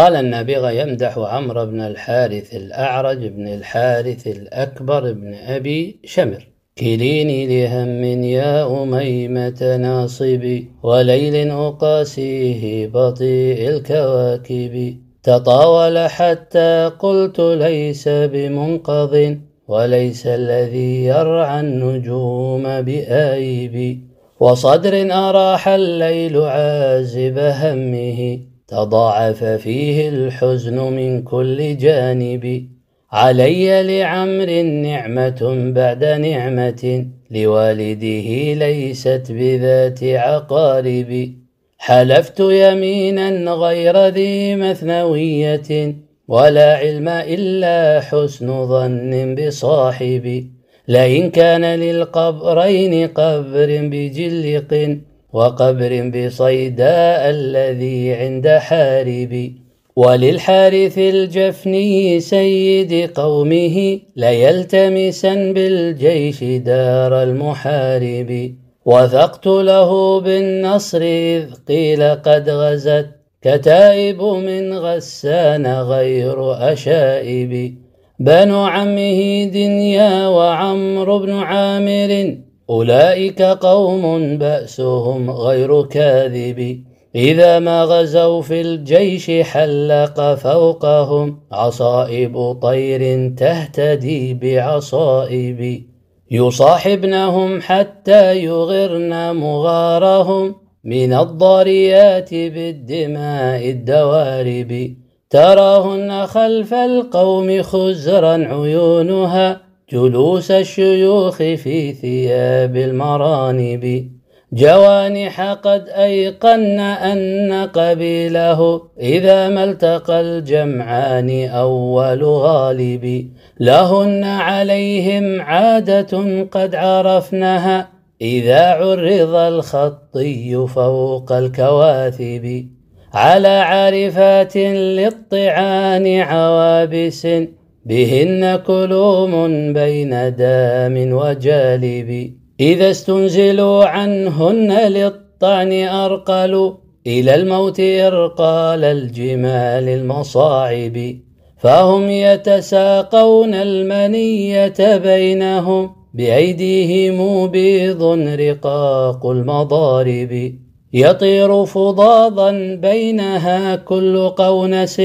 قال النابغة يمدح عمرو بن الحارث الأعرج بن الحارث الأكبر بن أبي شمر. كليني لهم يا أميمة ناصبي وليل أقاسيه بطيء الكواكب. تطاول حتى قلت ليس بمنقض وليس الذي يرعى النجوم بآيب. وصدر أراح الليل عازب همه تضاعف فيه الحزن من كل جانب. علي لعمر نعمة بعد نعمة لوالده ليست بذات عقارب. حلفت يمينا غير ذي مثنوية ولا علم إلا حسن ظن بصاحبي لئن كان للقبرين قبر بجلق وقبر بصيداء الذي عند حارب وللحارث الجفني سيد قومه ليلتمسا بالجيش دار المحارب. وثقت له بالنصر إذ قيل قد غزت كتائب من غسان غير أشائب. بنو عمه دنيا وعمرو بن عامر أولئك قوم بأسهم غير كاذب. إذا ما غزوا في الجيش حلق فوقهم عصائب طير تهتدي بعصائب. يصاحبنهم حتى يغرن مغارهم من الضاريات بالدماء الدوارب. تراهن خلف القوم خزرا عيونها جلوس الشيوخ في ثياب المرانب. جوانح قد أيقن أن قبيله إذا ما التقى الجمعان أول غالب. لهن عليهم عادة قد عرفنها إذا عرض الخطي فوق الكواثب. على عارفات للطعان عوابس بهن كلوم بين دام وجالب. إذا استنزلوا عنهن للطعن أرقلوا إلى الموت إرقال الجمال المصاعب. فهم يتساقون المنية بينهم. بأيديهم بيض رقاق المضارب. يطير فضاضا بينها كل قونس.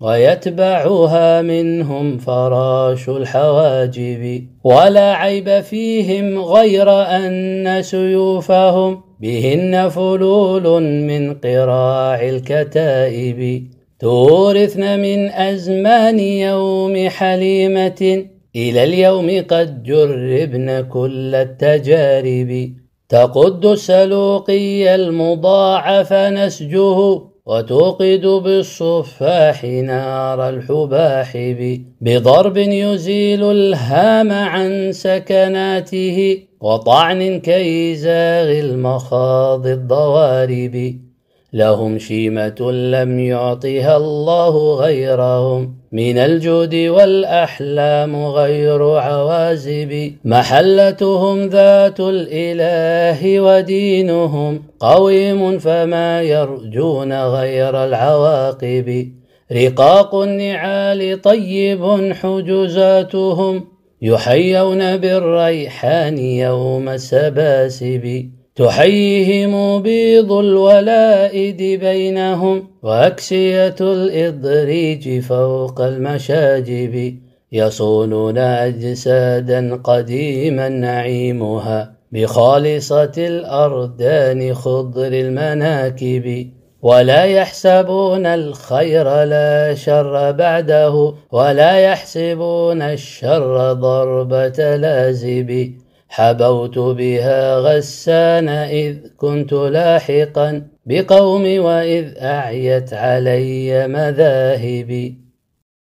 ويتبعها منهم فراش الحواجب. ولا عيب فيهم غير أن سيوفهم بهن فلول من قراع الكتائب. تورثن من أزمان يوم حليمة. إلى اليوم قد جربن كل التجارب. تقد السلوقي المضاعف نسجه. وتوقد بالصفاح نار الحباحب بضرب يزيل الهام عن سكناته وطعن كيزاغ المخاض الضوارب. لهم شيمة لم يعطها الله غيرهم. من الجود والأحلام غير عوازب محلتهم ذات الإله ودينهم قويم فما يرجون غير العواقب. رقاق النعال طيب حجزاتهم يحيون بالريحان يوم السباسب تحييهم بيض الولائد بينهم وأكسية الإضريج فوق المشاجب يصونون أجسادا قديما نعيمها بخالصة الأردان خضر المناكب ولا يحسبون الخير لا شر بعده ولا يحسبون الشر ضربة لازب. حبوت بها غسان إذ كنت لاحقا بقوم وإذ أعيت علي مذاهبي.